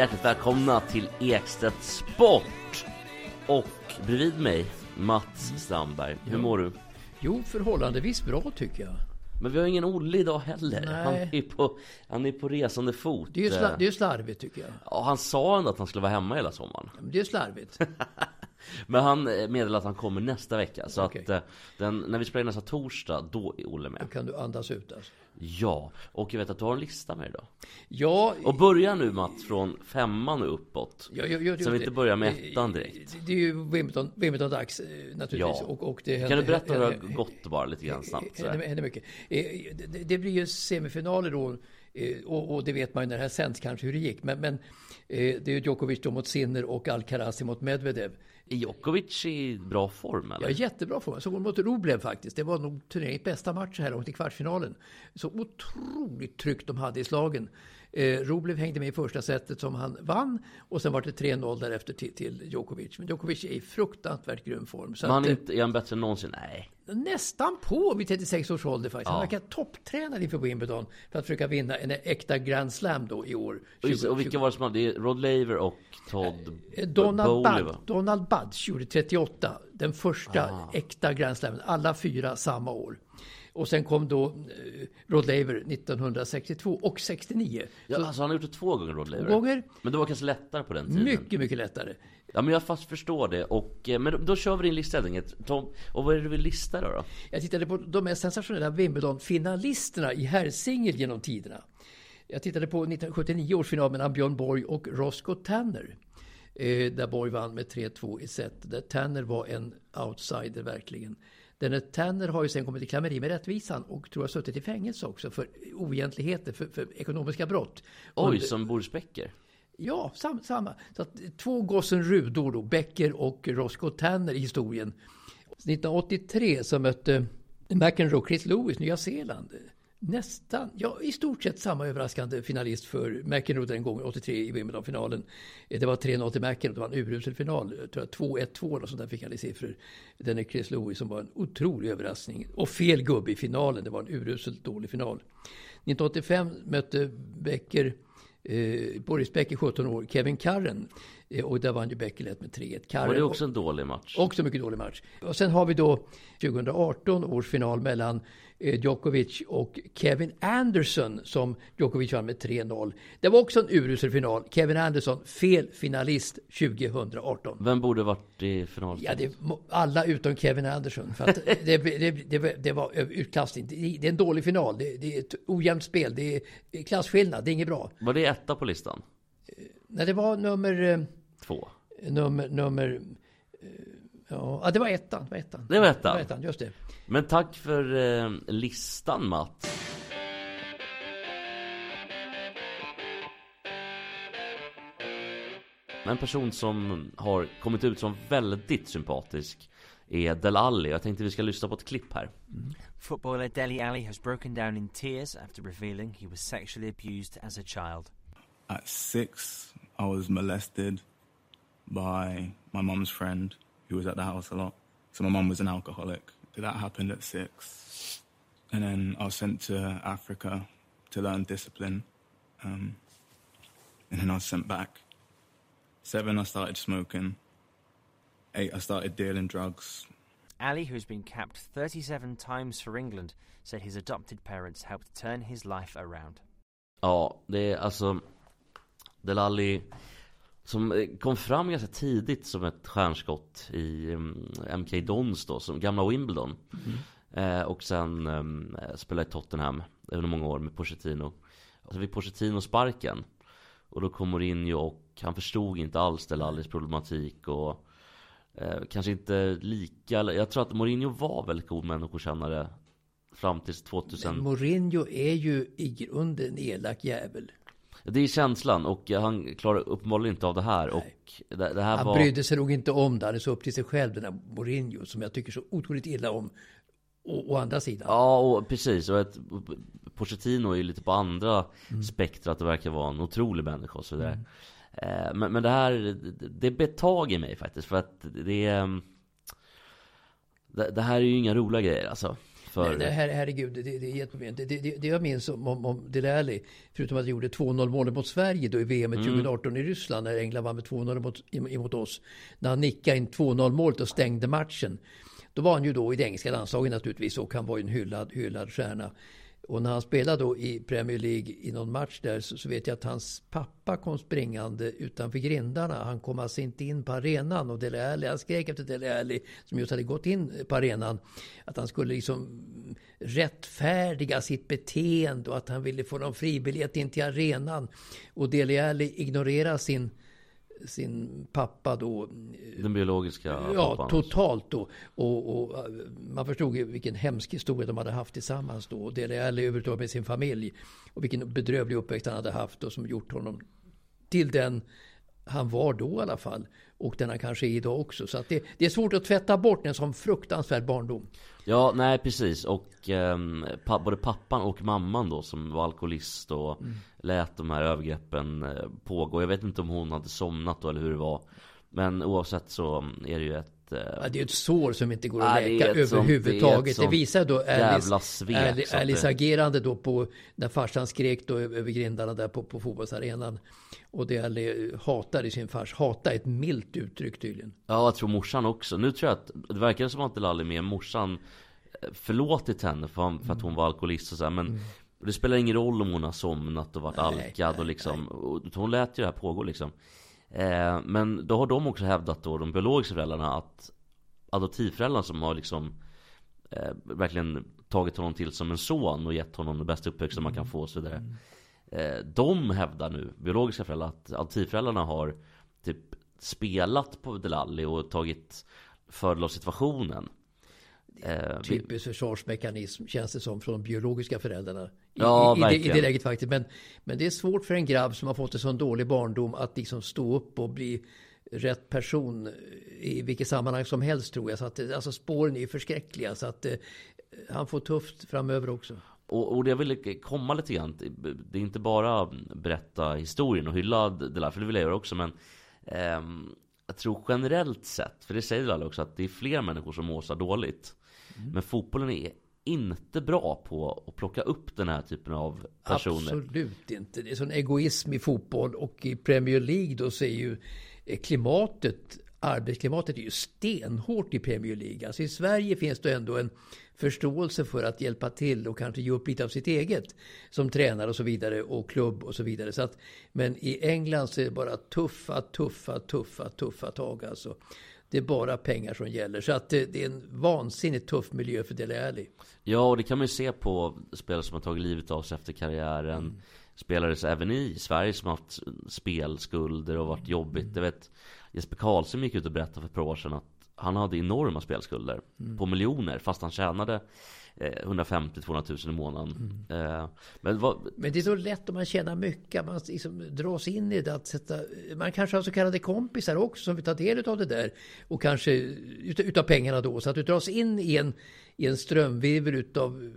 Hjärtligt välkomna till Ekstedt Sport! Och bredvid mig, Mats Strandberg. Hur mår du? Jo, förhållandevis bra tycker jag. Men vi har ingen Olle idag heller. Nej. Han är, på, han är på resande fot. Det är ju sla- det är ju slarvigt tycker jag. Ja, han sa ändå att han skulle vara hemma hela sommaren. Men Det är slarvigt. Men han eh, meddelar att han kommer nästa vecka. Så Okej. att eh, den, när vi spelar nästa torsdag, då är Olle Då med. kan du andas ut alltså. Ja, och jag vet att du har en lista med idag. Ja, Och börja nu Mats från femman och uppåt. ja, ja, ja, Så vi det- inte börjar med ettan direkt. Det, det är ju Wimbledon, Wimbledon-dags eh, naturligtvis. Ja. Och, och det Kan händer- du berätta hur det har gått bara lite grann snabbt? sådär? händer mycket. Det, det- det blir ju semifinaler då. Och, och det vet man ju när det här sänds kanske hur det gick. Men, men det är ju Djokovic då mot Sinner och Alcaraz mot Medvedev. Är Djokovic i bra form eller? Ja, jättebra form. Så går mot Rublev faktiskt. Det var nog turneringens bästa match så här långt i kvartsfinalen. Så otroligt tryggt de hade i slagen. Eh, Rublev hängde med i första setet som han vann och sen var det 3-0 därefter till, till Djokovic. Men Djokovic är i fruktansvärt grym form. Så Men han är, eh, inte, är han bättre än någonsin? Nej. Nästan på vid 36 års ålder faktiskt. Han Ja. verkar topptränad inför Wimbledon för att försöka vinna en äkta Grand Slam då i år. Och, just, och vilka var det som hade? Det är Rod Laver och Todd Eh, Donald, Bowley, Bud, va? Donald Budge gjorde 38, den första Ah. äkta Grand Slamen, alla fyra samma år. Och sen kom då eh, Rod Laver 1962 och 69. Ja, Så alltså han har gjort det två gånger Rod Laver. gånger, Men det var kanske lättare på den tiden. mycket, mycket lättare. Ja men jag fast förstår det. Och, eh, men då, då kör vi din lista helt enkelt. Tom, och vad är det du vill lista då? då? Jag tittade på de mest sensationella Wimbledon-finalisterna i herrsingel genom tiderna. Jag tittade på 1979 års final mellan Björn Borg och Roscoe Tanner. Eh, där Borg vann med 3-2 i set. Där Tanner var en outsider verkligen. Denne Tanner har ju sen kommit i klammeri med rättvisan och tror jag suttit i fängelse också för oegentligheter, för, för ekonomiska brott. Oj, Under- som Boris Becker. Ja, sam, samma. Så att, två gossen Rudor då, Becker och Roscoe Tanner i historien. 1983 så mötte McEnroe Chris Lewis Nya Zeeland. Nästan, ja i stort sett samma överraskande finalist för McEnroe den gången, 83 i Wimbledon-finalen. Det var 3-0 till McEnroe, det var en urusel final. Jag tror att 2-1-2 eller sånt där fick han i siffror. Den är Chris Lewis som var en otrolig överraskning. Och fel gubbe i finalen, det var en uruselt dålig final. 1985 mötte Becker eh, Boris Becker, 17 år, Kevin Karren. Eh, och där vann ju Becker lätt med 3-1. Karren, Var det också en dålig match? Också mycket dålig match. Och sen har vi då 2018 års final mellan Djokovic och Kevin Anderson som Djokovic vann med 3-0. Det var också en urusel final. Kevin Anderson, fel finalist 2018. Vem borde varit i final? Ja, det alla utom Kevin Anderson. För det, det, det, det var utklassning. Det är en dålig final. Det, är ett ojämnt spel. Det är klassskillnad. Det är inget bra. Var det etta på listan? Nej, det var nummer... eh, Två. Nummer... nummer eh, ja, ja, det var ettan. Det var ettan. Det var ettan. Det var ettan, just det. Men tack för eh, listan Matt. En person som har kommit ut som väldigt sympatisk är Del Alli. Jag tänkte vi ska lyssna på ett klipp här. Footballer Deli Ali has broken down in tears after revealing he was sexually abused as a child. At six, I was molested by my mum's friend who was at the house a lot. So my mum was an alcoholic. That happened at six. And then I was sent to Africa to learn discipline. Um, and then I was sent back. Seven, I started smoking. Eight, I started dealing drugs. Ali, who has been capped 37 times for England, said his adopted parents helped turn his life around. Ja, det är alltså Del Alli som eh, kom fram ganska tidigt som ett stjärnskott i mm, MK Dons då, som gamla Wimbledon. Eh, och sen eh, spelade i Tottenham under många år med Pochettino. Och så fick Pochettino sparken. Och då kom Mourinho och han förstod inte alls Delalis problematik och eh, kanske inte lika, jag tror att Mourinho var väldigt god människokännare fram till 2000. Men Mourinho är ju i grunden en elak jävel. Det är känslan och han klarar uppenbarligen inte av det här. Och det, det här han var... brydde sig nog inte om det. Han är så upp till sig själv den här Mourinho som jag tycker så otroligt illa om. Å, å andra sidan. Ja, och precis. Och ett, Pochettino är ju lite på andra mm. spektrat. Det verkar vara en otrolig människa och så vidare. Mm. Men, men det här, det betag i mig faktiskt. För att det är... Det, det här är ju inga roliga grejer alltså. För... Nej, nej, her, herregud, det, det, är jätteproblem. Det, det, det jag minns om, om, om Dele Alli, förutom att han gjorde 2-0 målet mot Sverige då i VM mm. 2018 i Ryssland, när England vann med 2-0 mot, emot oss. När han nickade in 2-0 målet och stängde matchen. Då var han ju då i det engelska landslaget naturligtvis och han var ju en hyllad, hyllad stjärna. Och när han spelade då i Premier League i någon match där så, så, vet jag att hans pappa kom springande utanför grindarna. Han kom alltså inte in på arenan och Dele Alli, han skrek efter Dele Alli som just hade gått in på arenan. Att han skulle liksom rättfärdiga sitt beteende och att han ville få någon fribiljett in till arenan. Och Dele Alli ignorerade sin sin pappa då. Den biologiska Ja, pappan. totalt då. Och, och, eh, man förstod ju vilken hemsk historia de hade haft tillsammans då. Och Dele Alli överhuvudtaget med sin familj. Och vilken bedrövlig uppväxt han hade haft och som gjort honom till den han var då i alla fall. Och den han kanske är idag också. Så det, det är svårt att tvätta bort en sån fruktansvärd barndom. Ja, nej precis. Och eh, pa både pappan och mamman då som var alkoholist och mm. lät de här övergreppen eh, pågå. Jag vet inte om hon hade somnat då eller hur det var. Men oavsett så är det ju ett Eh, ja, det är ett sår som inte går att läka överhuvudtaget. Det, det, visar då Alice, Alice agerande då på när farsan skrek då över grindarna där på, på fotbollsarenan. Och det Ali hatade sin fars. Hata är ett milt uttryck tydligen. Ja, jag tror morsan också. Nu tror jag att det verkar som att Delali med morsan eh, förlåtit henne för, för att hon var alkoholist och så här, men mm. Det spelar ingen roll om hon har somnat och varit nej, alkad och liksom. Och hon lät ju det här pågå liksom. Eh, men då har de också hävdat då, de biologiska föräldrarna, att adoptivföräldrarna som har liksom eh, verkligen tagit honom till som en son och gett honom den bästa uppväxten man kan få och så vidare. Eh, de hävdar nu, biologiska föräldrar, att adoptivföräldrarna har typ spelat på Delali och tagit fördel av situationen. Eh, Typisk försvarsmekanism känns det som från de biologiska föräldrarna. I, ja, i, i, det, I det läget faktiskt. Men, men det är svårt för en grabb som har fått en sån dålig barndom att liksom stå upp och bli rätt person i vilket sammanhang som helst tror jag. Så att, alltså spåren är förskräckliga. Så att eh, han får tufft framöver också. Och, och det jag ville komma lite grann. Det är inte bara berätta historien och hylla det där. För det vill jag göra också. Men eh, jag tror generellt sett. För det säger alla också. Att det är fler människor som mår så dåligt. Mm. Men fotbollen är inte bra på att plocka upp den här typen av personer. Absolut inte. Det är sån egoism i fotboll och i Premier League då så är ju klimatet, arbetsklimatet är ju stenhårt i Premier League. Alltså i Sverige finns det ändå en förståelse för att hjälpa till och kanske ge upp lite av sitt eget som tränare och så vidare och klubb och så vidare. Så att, men i England så är det bara tuffa, tuffa, tuffa, tuffa tag alltså. Det är bara pengar som gäller. Så att det, det är en vansinnigt tuff miljö för Dele Alli. Ja, och det kan man ju se på spelare som har tagit livet av sig efter karriären. Mm. Spelare även i Sverige som har haft spelskulder och varit jobbigt. Jag vet Jesper Karlsson gick ut och berättade för ett par år sedan att han hade enorma spelskulder mm. på miljoner fast han tjänade 150-200 000 i månaden. Mm. Eh, men, vad... men det är så lätt om man tjänar mycket. Man liksom dras in i det. Att sätta, man kanske har så kallade kompisar också som vill ta del av det där. Och kanske utav pengarna då. Så att du dras in i en, i en strömvirvel utav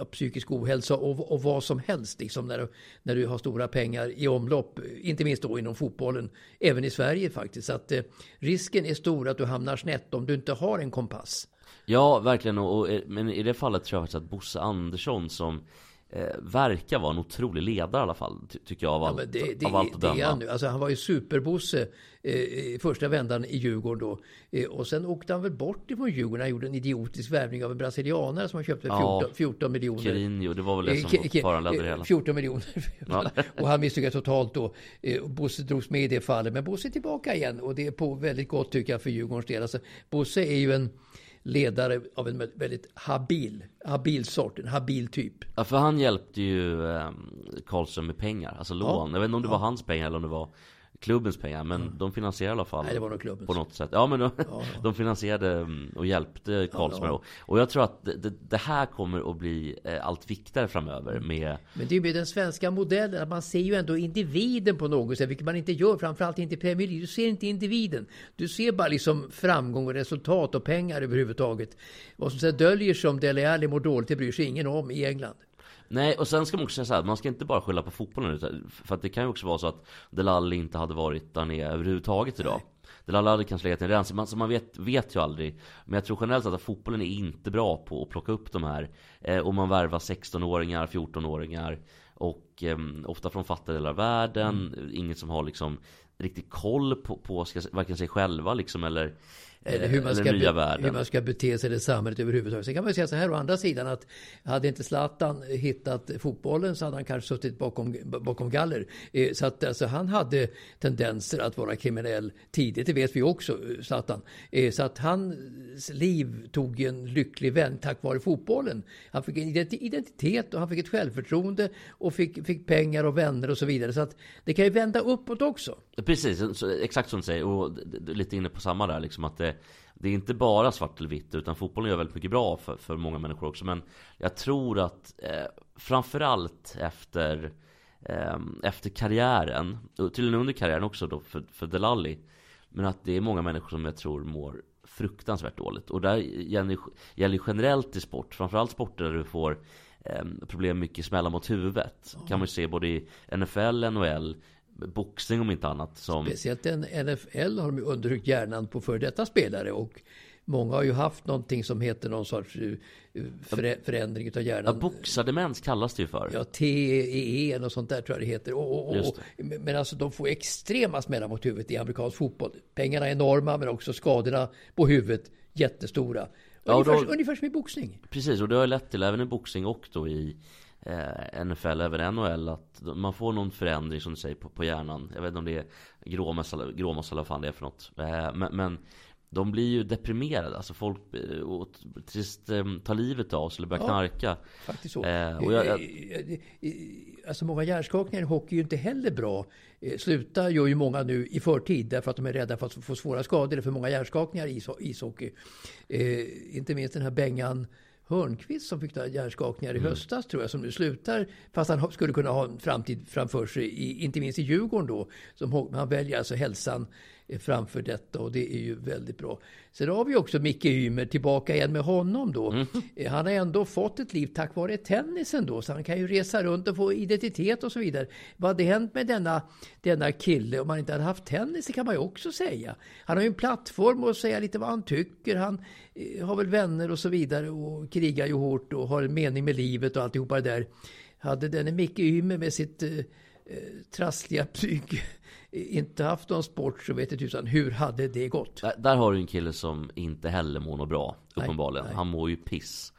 ja, psykisk ohälsa och, och vad som helst liksom när, när du har stora pengar i omlopp. Inte minst då inom fotbollen, även i Sverige faktiskt. Så att eh, risken är stor att du hamnar snett om du inte har en kompass. Ja, verkligen. Och, och, men i det fallet tror jag faktiskt att Bosse Andersson som eh, verkar vara en otrolig ledare i alla fall. Ty tycker jag av allt, ja, det, det, av allt att döma. Det är han nu. Alltså, han var ju superbosse eh, första vändan i Djurgården då. Eh, och sen åkte han väl bort ifrån Djurgården. Han gjorde en idiotisk värvning av en brasilianare som han köpte för 14, ja, 14 miljoner. Kirinho, det var väl det som eh, föranledde det hela. 14 miljoner. Ja. och han misslyckades totalt då. Eh, Bosse drogs med i det fallet. Men Bosse är tillbaka igen. Och det är på väldigt gott tycker jag för Djurgårdens del. Alltså, Bosse är ju en ledare av en väldigt habil, habil sort, en habil typ. Ja, för han hjälpte ju eh, Karlström med pengar, alltså lån. Ja. Jag vet inte om det Ja. var hans pengar eller om det var klubbens pengar. Men de finansierade i alla fall Nej, det var nog klubbens. på något sätt. Ja men de, ja. de finansierade mm, och hjälpte Karlström. Ja, Och, jag tror att det, det, här kommer att bli eh, allt viktigare framöver med Men det är ju med den svenska modellen, att man ser ju ändå individen på något sätt, vilket man inte gör, framförallt inte i Premier League. Du ser inte individen. Du ser bara liksom framgång och resultat och pengar överhuvudtaget. Vad som sen döljer sig om Dele Alli mår dåligt, det bryr sig ingen om i England. Nej, och sen ska man också säga så här, man ska inte bara skylla på fotbollen utan, För att det kan ju också vara så att Delali inte hade varit där nere överhuvudtaget idag. Delali hade kanske legat i en rens, man, så man vet, vet ju aldrig. Men jag tror generellt sett att fotbollen är inte bra på att plocka upp de här. Eh, Och man värvar 16-åringar, 14-åringar Och eh, ofta från fattiga delar av världen. Inget som har liksom riktigt koll på, på ska, varken sig själva liksom eller Eller hur man, ska be, hur man ska bete sig i samhället överhuvudtaget. Sen kan man säga så här å andra sidan att hade inte Zlatan hittat fotbollen så hade han kanske suttit bakom, bakom galler. Eh, Så att alltså, han hade tendenser att vara kriminell tidigt, det vet vi också, eh, Zlatan. Eh, Så att hans liv tog en lycklig vänd tack vare fotbollen. Han fick en identi- identitet och han fick ett självförtroende och fick, fick pengar och vänner och så vidare. Så att det kan ju vända uppåt också. Precis, exakt som du säger och lite inne på samma där liksom att det, det är inte bara svart eller vitt utan fotbollen gör väldigt mycket bra för, för många människor också. Men jag tror att eh, framförallt efter eh, efter karriären och till och med under karriären också då för, för Delali men att det är många människor som jag tror mår fruktansvärt dåligt. Och där gäller, gäller generellt i sport framförallt sporter där du får eh, problem mycket smälla mot huvudet. Kan man ju se både i NFL, NHL boxning om inte annat som Speciellt en NFL har de undersökt hjärnan på för detta spelare och många har ju haft någonting som heter någon sorts eh, förä- förändring Ja, hjärnan. boxardemens kallas det ju för. Ja, TEE och sånt där tror jag det heter. Och, och, och, men alltså de får extrema smällar mot huvudet i amerikansk fotboll. Pengarna är enorma men också skadorna på huvudet jättestora. Ja, ungefär, då- ungefär som i boxning. Precis, och det har ju lett till, även i boxning och då i eh, NFL, även NHL, att man får någon förändring som du säger på, på hjärnan. Jag vet inte om det är gråmöss eller, vad fan det är för något. Eh, men, men de blir ju deprimerade, alltså folk eh, och eh, tar livet av sig eller börjar Ja. knarka. Faktiskt så. Eh, och jag- jag- Alltså många hjärnskakningar i hockey är ju inte heller bra. Sluta gör ju många nu i förtid därför att de är rädda för att få svåra skador. Det är för många hjärnskakningar i isho- ishockey. Eh, inte minst den här Bengan Hörnqvist som fick några hjärnskakningar i höstas tror jag som nu slutar. Fast han ha- skulle kunna ha en framtid framför sig, i, inte minst i Djurgården då. Som, han väljer alltså hälsan framför detta och det är ju väldigt bra. Sen har vi också Micke Ymer tillbaka igen med honom då. Eh, Han har ändå fått ett liv tack vare tennisen då, så han kan ju resa runt och få identitet och så vidare. Vad hade hänt med denna, denna kille om han inte hade haft tennis? Det kan man ju också säga. Han har ju en plattform att säga lite vad han tycker. Han eh, har väl vänner och så vidare och krigar ju hårt och har en mening med livet och alltihopa det där. Hade denne Micke Ymer med sitt eh, eh, trassliga psyke inte haft någon sport så vet jag tusan hur hade det gått? Där, där har du en kille som inte heller mår något bra, Nej, uppenbarligen. nej. Han mår ju piss.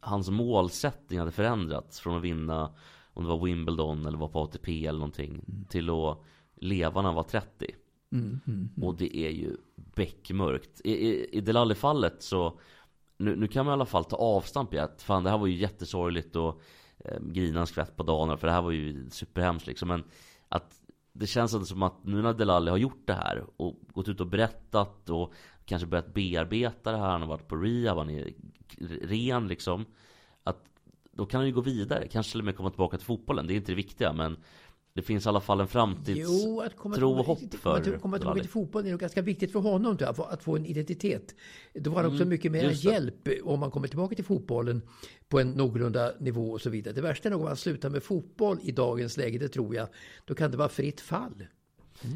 Hans målsättning hade förändrats från att vinna, om det var Wimbledon eller var på ATP eller någonting, till att leva när han var 30. Och det är ju beckmörkt. I, i, i Delali-fallet så, nu, nu kan man i alla fall ta avstamp i att fan det här var ju jättesorgligt och eh, grina en skvätt på dagen för det här var ju superhemskt liksom. Men att det känns ändå som att nu när Delali har gjort det här och gått ut och berättat och kanske börjat bearbeta det här, han har varit på rehab, han är ren liksom. Att då kan han ju gå vidare, kanske till och med komma tillbaka till fotbollen. Det är inte det viktiga men det finns i alla fall en framtidstro att och hopp komma, för till- komma tillbaka till fotbollen är nog ganska viktigt för honom tror jag, att få- att en identitet. Då var det också mycket mer Mm, just det. hjälp om man kommer tillbaka till fotbollen på en någorlunda nivå och så vidare. Det värsta är nog om man slutar med fotboll i dagens läge, det tror jag. Då kan det vara fritt fall.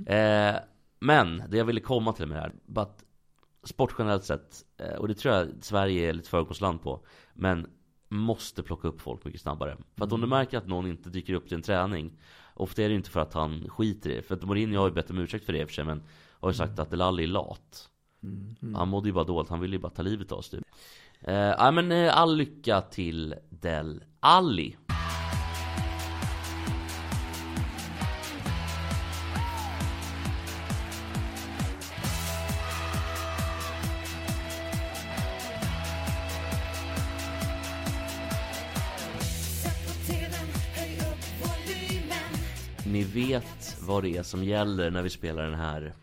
Eh, men det jag ville komma till med det här, bara att sport generellt sett, eh, och det tror jag Sverige är lite föregångsland på, men måste plocka upp folk mycket snabbare. För att om du märker att någon inte dyker upp till en träning, ofta är det inte för att han skiter i det. För att Mourinho har ju bett om ursäkt för det i och för sig, men har ju sagt att Delali är lat. Han mådde ju bara dåligt, han ville ju bara ta livet av sig typ. Eh, men eh, all lycka till Del Alli. Vet vad det är som gäller när vi spelar den här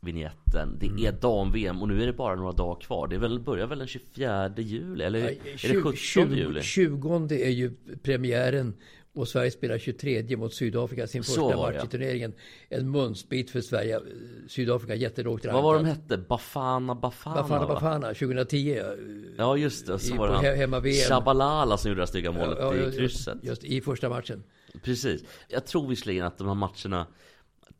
vignetten. Det är dam-VM och nu är det bara några dagar kvar. Det är väl, börjar väl den 24 juli? Eller är det 17 juli? 20 är ju premiären och Sverige spelar 23 mot Sydafrika sin Så första match i turneringen. En munsbit för Sverige. Sydafrika jättelågt Vad var de hette? Bafana Bafana? Bafana va? Bafana 2010. ja. Just det, så I- var det han he- hemma-VM. Shabalala som gjorde det snygga målet Ja, ja, i krysset Just i första matchen. Precis. Jag tror visserligen att de här matcherna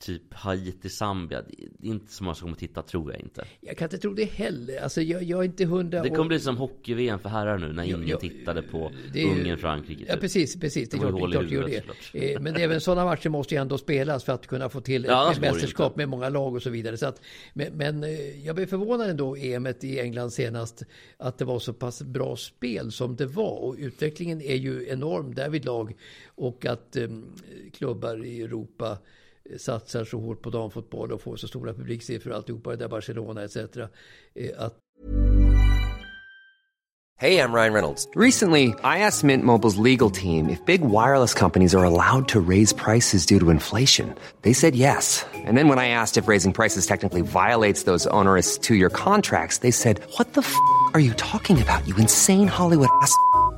Typ Haiti-Zambia Det är inte så många som kommer titta tror jag inte Jag kan inte tro det heller. Alltså jag, jag är inte hundra. Det kommer och- bli som hockey-VM för herrar nu när ingen ja, tittade på det är ju- Ungern-Frankrike Ja typ. precis, precis. Det är klart, det klart det gör huvudet, det. Eh, Men även sådana matcher måste ju ändå spelas för att kunna få till Ja, ett mästerskap med många lag och så vidare. Så att, men, men eh, jag blev förvånad ändå EMet i England senast att det var så pass bra spel som det var. Och utvecklingen är ju enorm därvidlag. Och att eh, klubbar i Europa eh, satsar så hårt på damfotboll och får så stora publiksiffror och alltihopa, det där Barcelona etc. eh, Att Hey, I'm Ryan Reynolds. Recently, I asked Mint Mobile's legal team if big wireless companies are allowed to raise prices due to inflation. They said yes. And then when I asked if raising prices technically violates those onerous two year contracts, they said, What the f are you talking about, you insane Hollywood ass?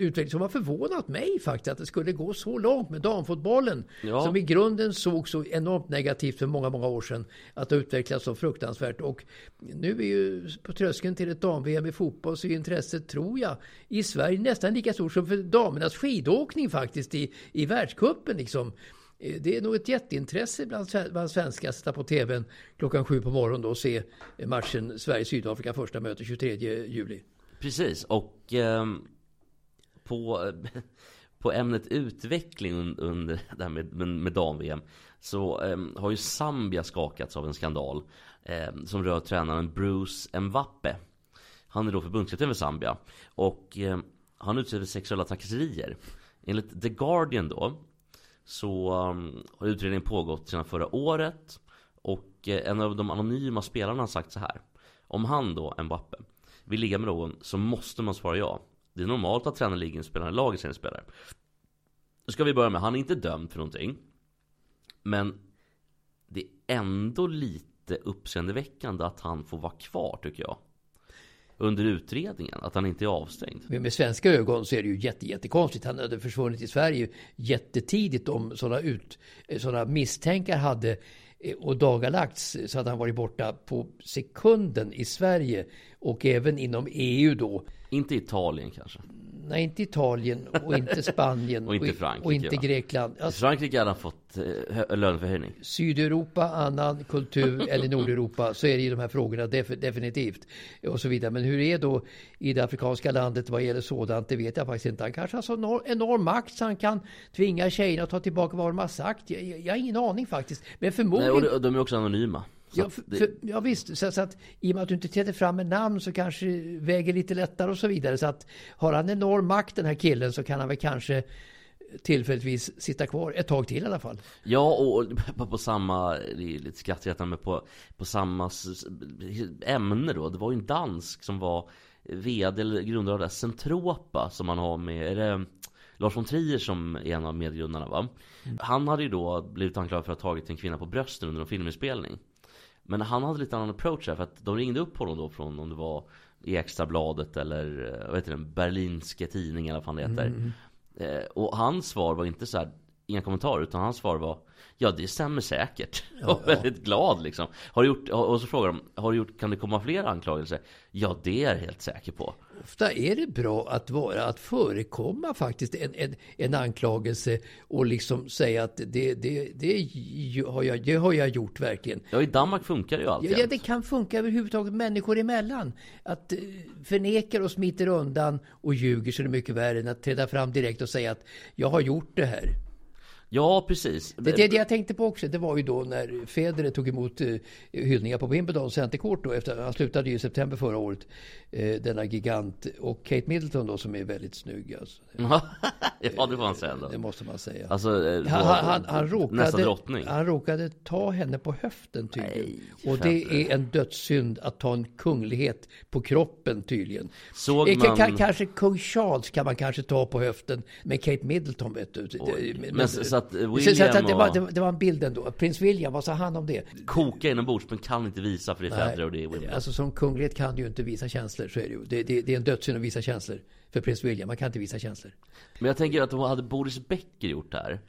utveckling som har förvånat mig faktiskt att det skulle gå så långt med damfotbollen. Ja. Som i grunden såg så enormt negativt för många, många år sedan. Att det utvecklats så fruktansvärt. Och nu är ju på tröskeln till ett dam-VM i fotboll så är intresset, tror jag, i Sverige nästan lika stort som för damernas skidåkning faktiskt i, i världscupen liksom. Eh, Det är nog ett jätteintresse bland, sve- bland svenskar att sätta på tvn klockan sju på morgonen och se matchen Sverige-Sydafrika första möte 23 juli. Precis och ehm, på, på ämnet utveckling under det här med, med, med dam-VM Så eh, har ju Zambia skakats av en skandal eh, Som rör tränaren Bruce Mwappe. Han är då förbundskapten för Zambia Och eh, han utsätts för sexuella trakasserier. Enligt The Guardian då Så um, har utredningen pågått sedan förra året Och eh, en av de anonyma spelarna har sagt så här. Om han då, Mbappe, vill ligga med någon så måste man svara ja. Det är normalt att träna ligger med laget spelare Då ska vi börja med, han är inte dömd för någonting Men det är ändå lite uppseendeväckande att han får vara kvar tycker jag Under utredningen, att han inte är avstängd Men med svenska ögon så är det ju jätte, jättekonstigt. Han hade försvunnit i Sverige jättetidigt om sådana, ut, sådana misstänkar hade eh, och dagalagts så hade han varit borta på sekunden i Sverige och även inom EU då. Inte Italien kanske Nej, inte Italien och inte Spanien Och inte Frankrike, och inte va? Grekland. Alltså, Frankrike hade fått eh, hö- löneförhöjning Sydeuropa, annan kultur eller Nordeuropa så är det ju de här frågorna def- definitivt. Och så vidare. Men hur det är då i det afrikanska landet vad gäller sådant, det vet jag faktiskt inte. Han kanske har så enorm, enorm makt så han kan tvinga tjejerna att ta tillbaka vad de har sagt. Jag, jag, jag har ingen aning faktiskt. Men Nej, förmodligen... och de, och de är också anonyma Ja, för, för, ja visst, så, så att i och med att du inte träder fram med namn så kanske väger lite lättare och så vidare. Så att har han enorm makt den här killen så kan han väl kanske tillfälligtvis sitta kvar ett tag till i alla fall. Ja, och på, samma, det är lite skrattretande, men på, på samma ämne då. Det var ju en dansk som var VD eller grundare av det Centropa som man har med, är det Lars von Trier som är en av medgrundarna va? Han hade ju då blivit anklagad för att ha tagit en kvinna på brösten under en filminspelning. Men han hade lite annan approach här för att de ringde upp honom då från om det var i Extrabladet eller eh, vad heter den, Berlinske tidning eller vad fan det heter. Eh, och hans svar var inte så här inga kommentarer utan hans svar var Ja det stämmer säkert. och väldigt glad liksom. Har du gjort, och så frågar de, har du gjort, kan det komma fler anklagelser? Ja det är jag helt säker på. Ofta är det bra att vara, att förekomma faktiskt en, en, en anklagelse och liksom säga att det, det, det, har jag, det har jag gjort verkligen. Ja i Danmark funkar det ju alltid. Ja, ja, det kan funka överhuvudtaget människor emellan. Att eh, förnekar och smiter undan och ljuger så är det mycket värre än att träda fram direkt och säga att jag har gjort det här. Ja, precis. Det, det, det jag tänkte på också, det var ju då när Federer tog emot uh, hyllningar på Wimbledon centerkort då, efter, han slutade ju i september förra året, uh, denna gigant. Och Kate Middleton då som är väldigt snygg alltså. ja, det får man säga då. Det måste man säga. Alltså, han, han, han, han, råkade, han råkade ta henne på höften tydligen. Nej, och det är en dödssynd att ta en kunglighet på kroppen tydligen. Såg eh, man... K kanske kung Charles kan man kanske ta på höften, men Kate Middleton vet du. Men, men, så att William så, att det, var, det, det var en bild ändå. Prins William, vad sa han om det? Koka inombords, men kan inte visa för det är Federer och det är Wimbledon. Alltså som kunglighet kan du ju inte visa känslor, så är det ju. Det, det, det är en dödssynd att visa känslor för prins William. Man kan inte visa känslor. Men jag tänker att hade Boris Becker gjort det här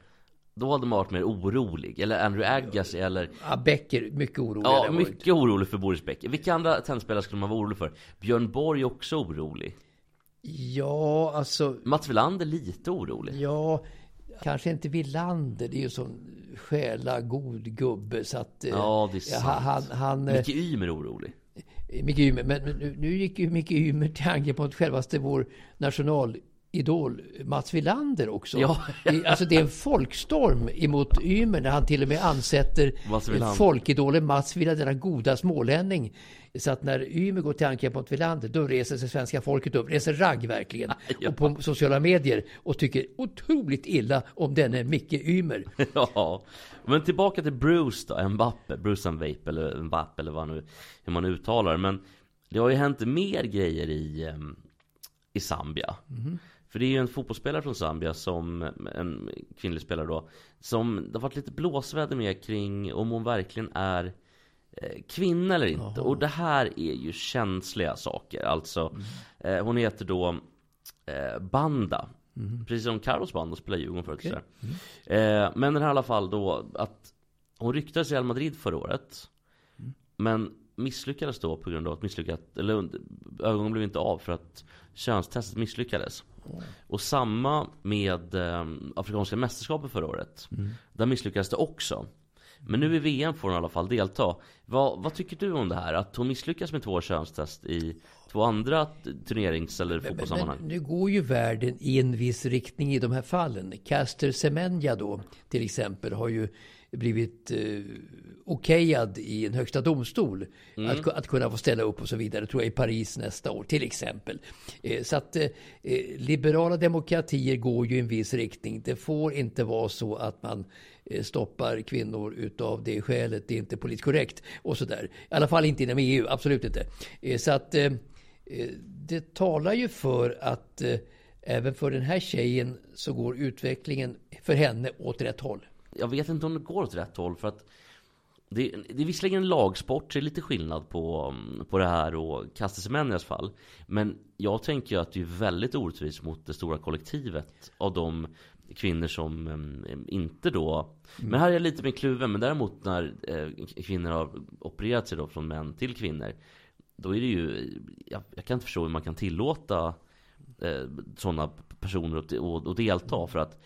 då hade man varit mer orolig. Eller Andrew Agassi eller... Ja, Becker, mycket orolig. Ja, mycket orolig för Boris Becker. Vilka andra tennisspelare skulle man vara orolig för? Björn Borg är också orolig. Ja, alltså... Mats Wilander lite orolig. Ja, kanske inte Wilander. Det är ju sån själa god gubbe så att... Ja, det är sant. Han, han, Micke Ymer orolig. Micke Ymer, men, nu, nu gick ju Micke Ymer till angrepp mot självaste vår national idol Mats Wilander också. Ja. alltså det är en folkstorm emot Ymer när han till och med ansätter folkidolen Mats Wilander, denna goda smålänning. Så att när Ymer går till angrepp mot Wilander, då reser sig svenska folket upp, reser ragg verkligen. Ja. Och på sociala medier och tycker otroligt illa om denne Micke Ymer. Ja, men tillbaka till Bruce då, Mbappe, Bruce Vape eller Mbappe eller vad nu, hur man uttalar Men det har ju hänt mer grejer i, i Zambia. Mm. För det är ju en fotbollsspelare från Zambia som, en kvinnlig spelare då Som det har varit lite blåsväder med kring om hon verkligen är kvinna eller inte. Aha. Och det här är ju känsliga saker. Alltså, mm. eh, hon heter då eh, Banda. Mm. Precis som Carlos Banda spelar Djurgården förut. Okay. Mm. Eh, men den här i alla fall då att hon ryktades i Real Madrid förra året. Mm. Men misslyckades då på grund av att misslyckat, eller övergången blev inte av för att könstestet misslyckades. Och samma med eh, Afrikanska mästerskapet förra året. Mm. Där misslyckades det också. Men nu i VM får hon i alla fall delta. Vad, vad tycker du om det här? Att hon misslyckas med två könstest i två andra turnerings eller fotbollssammanhang? Men, men, nu går ju världen i en viss riktning i de här fallen. Caster Semenya då till exempel har ju blivit eh, okejad i en högsta domstol. Mm. Att, att kunna få ställa upp och så vidare, tror jag, i Paris nästa år till exempel. Eh, så att eh, eh, liberala demokratier går ju i en viss riktning. Det får inte vara så att man eh, stoppar kvinnor utav det skälet. Det är inte politiskt korrekt och så där. I alla fall inte inom EU, absolut inte. Eh, så att det talar ju för att även för den här tjejen så går utvecklingen för henne åt rätt håll. Jag vet inte om det går åt rätt håll för att det, det är visserligen en lagsport, det är lite skillnad på, på det här och kastelsemän i alla fall. Men jag tänker att det är väldigt orättvist mot det stora kollektivet av de kvinnor som eh, inte då... Men här är jag lite mer kluven, men däremot när eh, kvinnor har opererat sig då från män till kvinnor. Då är det ju, jag, jag kan inte förstå hur man kan tillåta eh, sådana personer att, att delta. För att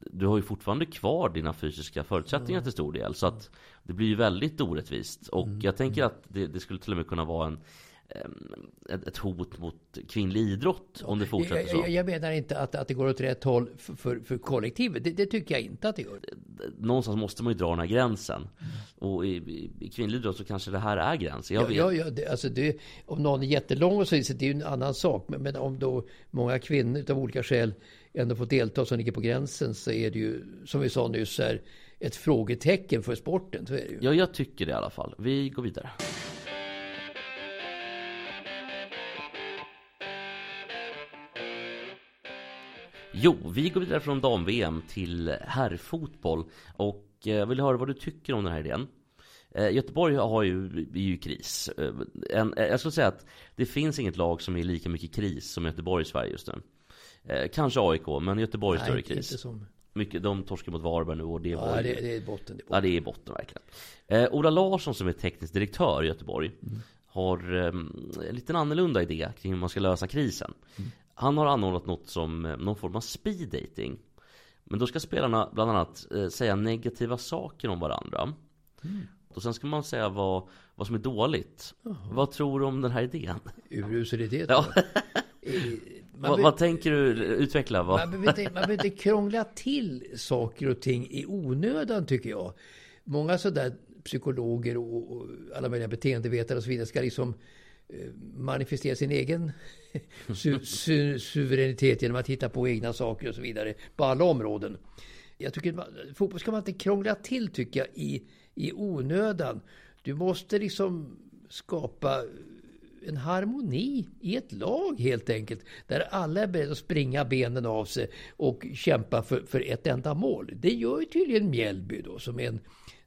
du har ju fortfarande kvar dina fysiska förutsättningar till stor del. Så att det blir ju väldigt orättvist. Och mm. jag tänker att det, det, skulle till och med kunna vara en ett, ett hot mot kvinnlig idrott om det fortsätter så. Jag, jag menar inte att, att det går åt rätt håll för, för, för kollektivet. Det, det, tycker jag inte att det gör. Någonstans måste man ju dra den här gränsen. Mm. Och i, i, i kvinnlig idrott så kanske det här är gränsen. Jag ja, ja, ja det, alltså det, om någon är jättelång och så, så det är ju en annan sak. Men, men om då många kvinnor av olika skäl ändå får delta som ligger på gränsen så är det ju, som vi sa nyss, här, ett frågetecken för sporten. Så är det ju. Ja, jag tycker det i alla fall. Vi går vidare. Jo, vi går vidare från dam-VM till herrfotboll. Och jag vill höra vad du tycker om den här idén. Eh, Göteborg har ju, är ju i kris. Eh, en, jag skulle säga att det finns inget lag som är lika mycket kris som Göteborg i Sverige just nu. Kanske AIK, men Göteborg är större kris. Inte som, Mycket, de torskar mot Varberg nu och det var Ja, ju- det, det är botten. Det är botten. Ja det är i botten verkligen eh, Ola Larsson som är teknisk direktör i Göteborg Mm. Har eh, en liten annorlunda idé kring hur man ska lösa krisen Mm. Han har anordnat något som eh, någon form av speed dating Men då ska spelarna bland annat eh, säga negativa saker om varandra Mm. Och sen ska man säga vad, vad som är dåligt Vad tror du om den här idén? Urusel idé. Ja. Vad, be- vad tänker du utveckla? Vad? Man behöver, inte, man behöver inte krångla till saker och ting i onödan tycker jag. Många sådär psykologer och, och alla möjliga beteendevetare och så vidare ska liksom eh, manifestera sin egen su, su, suveränitet genom att hitta på egna saker och så vidare på alla områden. Jag tycker man, fotboll ska man inte krångla till tycker jag i, i onödan. Du måste liksom skapa en harmoni i ett lag helt enkelt. Där alla är beredda att springa benen av sig och kämpa för, för ett enda mål. Det gör ju tydligen Mjällby då som är en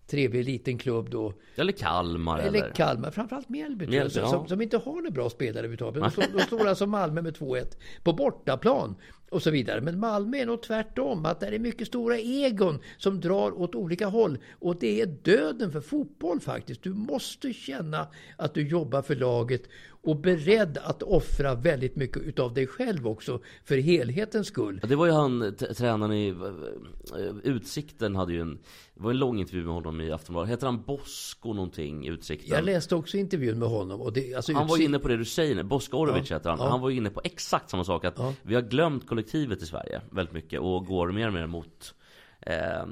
trevlig liten klubb då. Eller Kalmar Eller, eller? Kalmar, framförallt Mjällby Mjällby, ja. som, som inte har några bra spelare överhuvudtaget. De, slår- de slår alltså Malmö med 2-1 på bortaplan och så vidare. Men Malmö är nog tvärtom, att det är mycket stora egon som drar åt olika håll. Och det är döden för fotboll faktiskt. Du måste känna att du jobbar för laget och beredd att offra väldigt mycket utav dig själv också för helhetens skull. Ja, Det var ju han, tränaren i eh, Utsikten hade ju en Det var en lång intervju med honom i Aftonbladet Heter han Bosko någonting i Utsikten? Jag läste också intervjun med honom. Och det, alltså Han var utsikt- inne på det du säger nu, Bosko Orovic Ja, heter han ja. Han var inne på exakt samma sak att. Vi har glömt kollektivet i Sverige väldigt mycket och går mer och mer mot eh,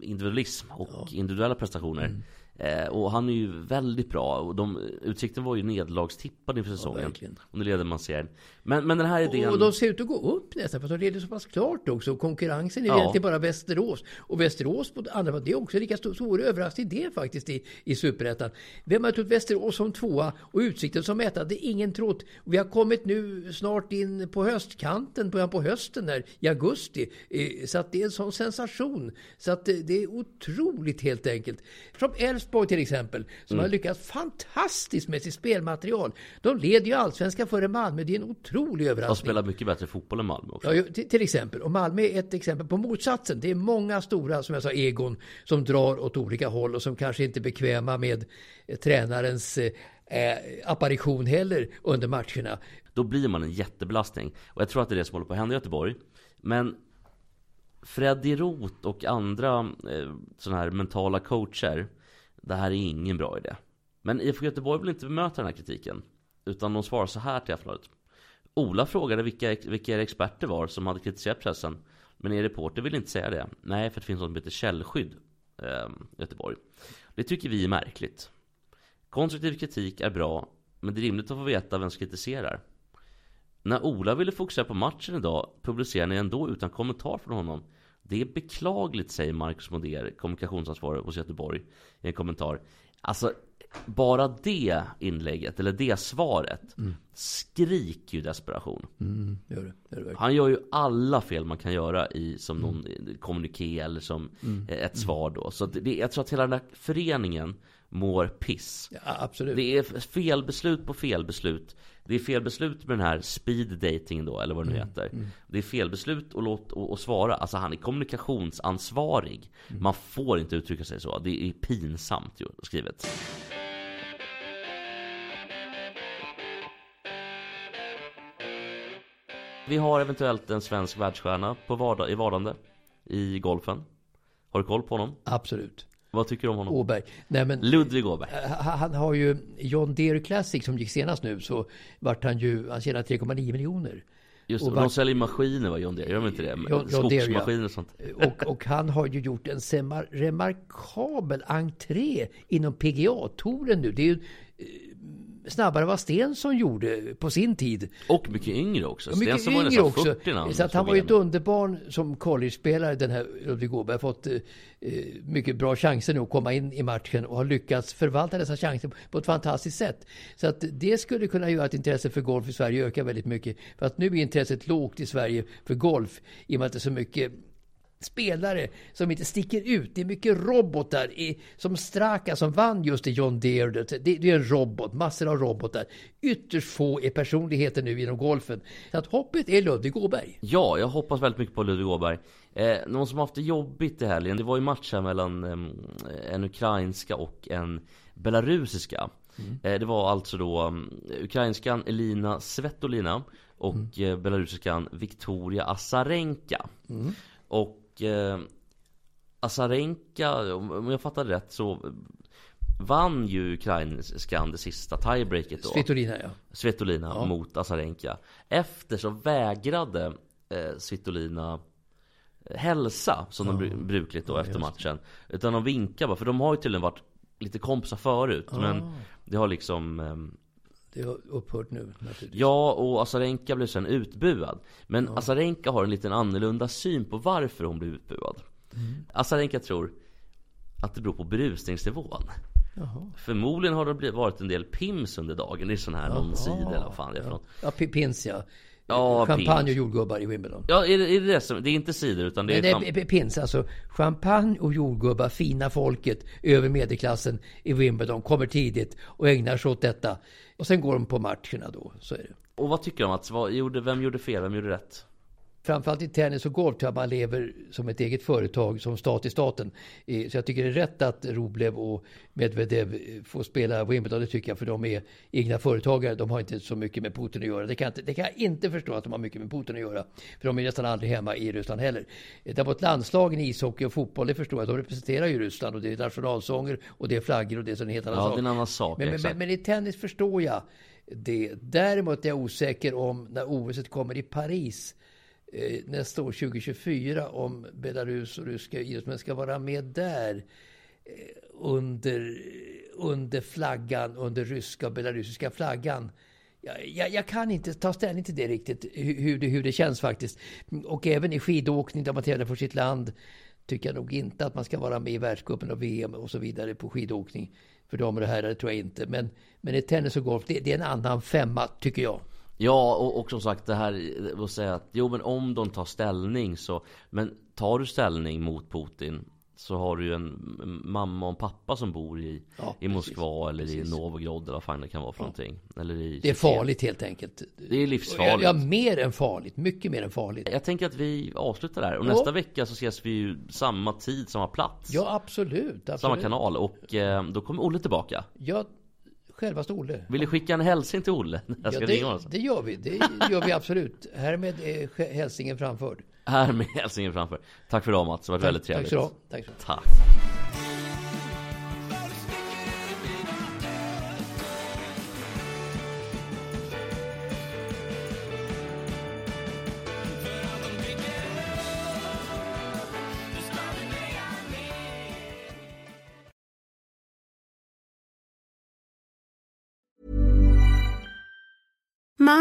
individualism och individuella prestationer. Mm. eh, Och han är ju väldigt bra och de, Utsikten var ju nedlagstippad inför säsongen. verkligen. Och nu leder man serien men, men den här idén Och de ser ut att gå upp nästan, för de leder så pass klart också. Konkurrensen är Ja. egentligen bara Västerås. Och Västerås på andra det är också lika stor, stor överraskning det faktiskt i, i Superettan. Vem har trott Västerås som tvåa och Utsikten som etta? Det är ingen trott. Vi har kommit nu snart in på höstkanten, början på hösten där, i augusti. Eh, Så att det är en sån sensation. Så att det, det är otroligt helt enkelt. Som Elfsborg till exempel, som Mm. har lyckats fantastiskt med sitt spelmaterial. De leder ju allsvenskan före Malmö. Det är en otrolig De överraskning. spelar mycket bättre fotboll än Malmö också Ja, till exempel. Och Malmö är ett exempel på motsatsen. Det är många stora, som jag sa, egon som drar åt olika håll och som kanske inte är bekväma med eh, tränarens eh, eh, apparition heller under matcherna. Då blir man en jättebelastning Och jag tror att det är det som håller på att hända i Göteborg Men Freddy Roth och andra eh, sådana här mentala coacher Det här är ingen bra idé Men IFK Göteborg vill inte bemöta den här kritiken Utan de svarar så här till Aftonbladet Ola frågade vilka, vilka era experter var som hade kritiserat pressen. Men er reporter vill inte säga det. Nej, för det finns något som heter källskydd eh, i Göteborg. Det tycker vi är märkligt. Konstruktiv kritik är bra Men det är rimligt att få veta vem som kritiserar. När Ola ville fokusera på matchen idag Publicerar ni ändå utan kommentar från honom. Det är beklagligt säger Marcus Moder Kommunikationsansvarig hos Göteborg I en kommentar. Alltså bara det inlägget, eller det svaret Skriker ju desperation Mm, gör det, gör det han gör ju alla fel man kan göra i som någon kommuniké eller som eh, ett svar då. Så det, jag tror att hela den där föreningen mår piss. Ja, absolut. Det är fel beslut på fel beslut. Det är fel beslut med den här speed dating då, eller vad det nu heter. Det är fel beslut att, låt, att, att svara. Alltså han är kommunikationsansvarig. Man får inte uttrycka sig så. Det är pinsamt ju, skrivet. Vi har eventuellt en svensk världsstjärna på vardag, i vardande i golfen. Har du koll på honom? Absolut. Vad tycker du om honom? Åberg. Nej, men, Ludvig Åberg. Ha- Han har ju John Deere Classic som gick senast nu så vart han ju, han tjänade 3,9 miljoner. Just och det, vart- de säljer maskiner va John Deere? Gör de inte det? John- John Deere. Skogsmaskiner och sånt. Och, och han har ju gjort en semar- remarkabel entré inom PGA-touren nu. Det är ju eh, snabbare än vad Stensson gjorde på sin tid. Och mycket yngre också. Och mycket Stensson var yngre nästan också. 40 när han Så att han var ju ett underbarn som college-spelare, den här Ludvig Åberg. Har fått eh, mycket bra chanser nu att komma in i matchen och har lyckats förvalta dessa chanser på ett fantastiskt sätt. Så att det skulle kunna göra att intresset för golf i Sverige ökar väldigt mycket. För att nu är intresset lågt i Sverige för golf i och med att det är så mycket spelare som inte sticker ut. Det är mycket robotar. I, som Straka som vann just i John Deere. Det, det är en robot, massor av robotar. Ytterst få är personligheter nu inom golfen. Så att hoppet är Ludvig Åberg. Ja, jag hoppas väldigt mycket på Ludvig Åberg. Eh, någon som haft det jobbigt i helgen, det var ju match här mellan eh, en ukrainska och en belarusiska. Mm. Eh, det var alltså då um, ukrainskan Elina Svetolina och mm. Eh, belarusiskan Victoria Azarenka. Mm. Och eh, Azarenka, om jag fattar rätt så vann ju ukrainskan det sista tiebreaket då. Svitolina ja. Svitolina ja. mot Azarenka. Efter så vägrade eh, Svitolina eh, hälsa som ja. de brukligt då ja, efter matchen. Utan de vinkar bara, för de har ju tydligen varit lite kompisar förut. Ah. Men det har liksom eh, det har upphört nu naturligtvis. Ja, och Azarenka blev sen utbuad. Men ja. Azarenka har en liten annorlunda syn på varför hon blev utbuad. Mm. Azarenka tror att det beror på berusningsnivån. Jaha. Förmodligen har det varit en del pims under dagen i sån här någon sida eller vad fan det är för ja. något. Ja, pins ja. Ja, champagne pins. och jordgubbar i Wimbledon. Ja, är det, är det, det som, det är inte cider utan det är... Det är pins, alltså champagne och jordgubbar, fina folket över medelklassen i Wimbledon kommer tidigt och ägnar sig åt detta. Och sen går de på matcherna då, så är det. Och vad tycker du om att, vad gjorde, vem gjorde fel, vem gjorde rätt? Framförallt i tennis och golf tror jag man lever som ett eget företag, som stat i staten. Så jag tycker det är rätt att Roblev och Medvedev får spela Wimbledon, det tycker jag, för de är egna företagare. De har inte så mycket med Putin att göra. Det kan, inte, det kan jag inte förstå att de har mycket med Putin att göra. För de är nästan aldrig hemma i Ryssland heller. Däremot landslagen i ishockey och fotboll, det förstår jag. De representerar ju Ryssland och det är nationalsånger och det är flaggor och det är en helt annan ja, sak. Det är en annan sak men, men, men i tennis förstår jag det. Däremot är jag osäker om när OS kommer i Paris Eh, Eh, nästa år 2024 om Belarus och ryska idrottsmän ska vara med där eh, under, under flaggan, under ryska och belarusiska flaggan. Jag, jag, jag, kan inte ta ställning till det riktigt, hur det, hur det känns faktiskt. Och även i skidåkning där man tävlar för sitt land tycker jag nog inte att man ska vara med i världscupen och VM och så vidare på skidåkning. För damer och herrar, tror jag inte. Men, men i tennis och golf, det, det är en annan femma tycker jag. Ja, och, och som sagt det här att säga att jo men om de tar ställning så Men tar du ställning mot Putin så har du ju en mamma och en pappa som bor i, ja, i Moskva eller precis. i Novgorod eller vad fan det kan vara för ja. någonting. Eller i det är farligt helt enkelt. Det är livsfarligt. Ja, mer än farligt. Mycket mer än farligt. Jag tänker att vi avslutar där. Och ja. nästa vecka så ses vi ju samma tid, samma plats. Ja, absolut. absolut. Samma kanal. Och eh, då kommer Olle tillbaka. Ja, självaste Olle. Vill du skicka en hälsning till Olle? Jag ska ja, det, ringa det gör vi. Det gör vi absolut. Härmed är hälsningen framförd. Härmed hälsningen framförd. Tack för idag Mats. Det var väldigt trevligt. Tack så du Tack. Så. Tack.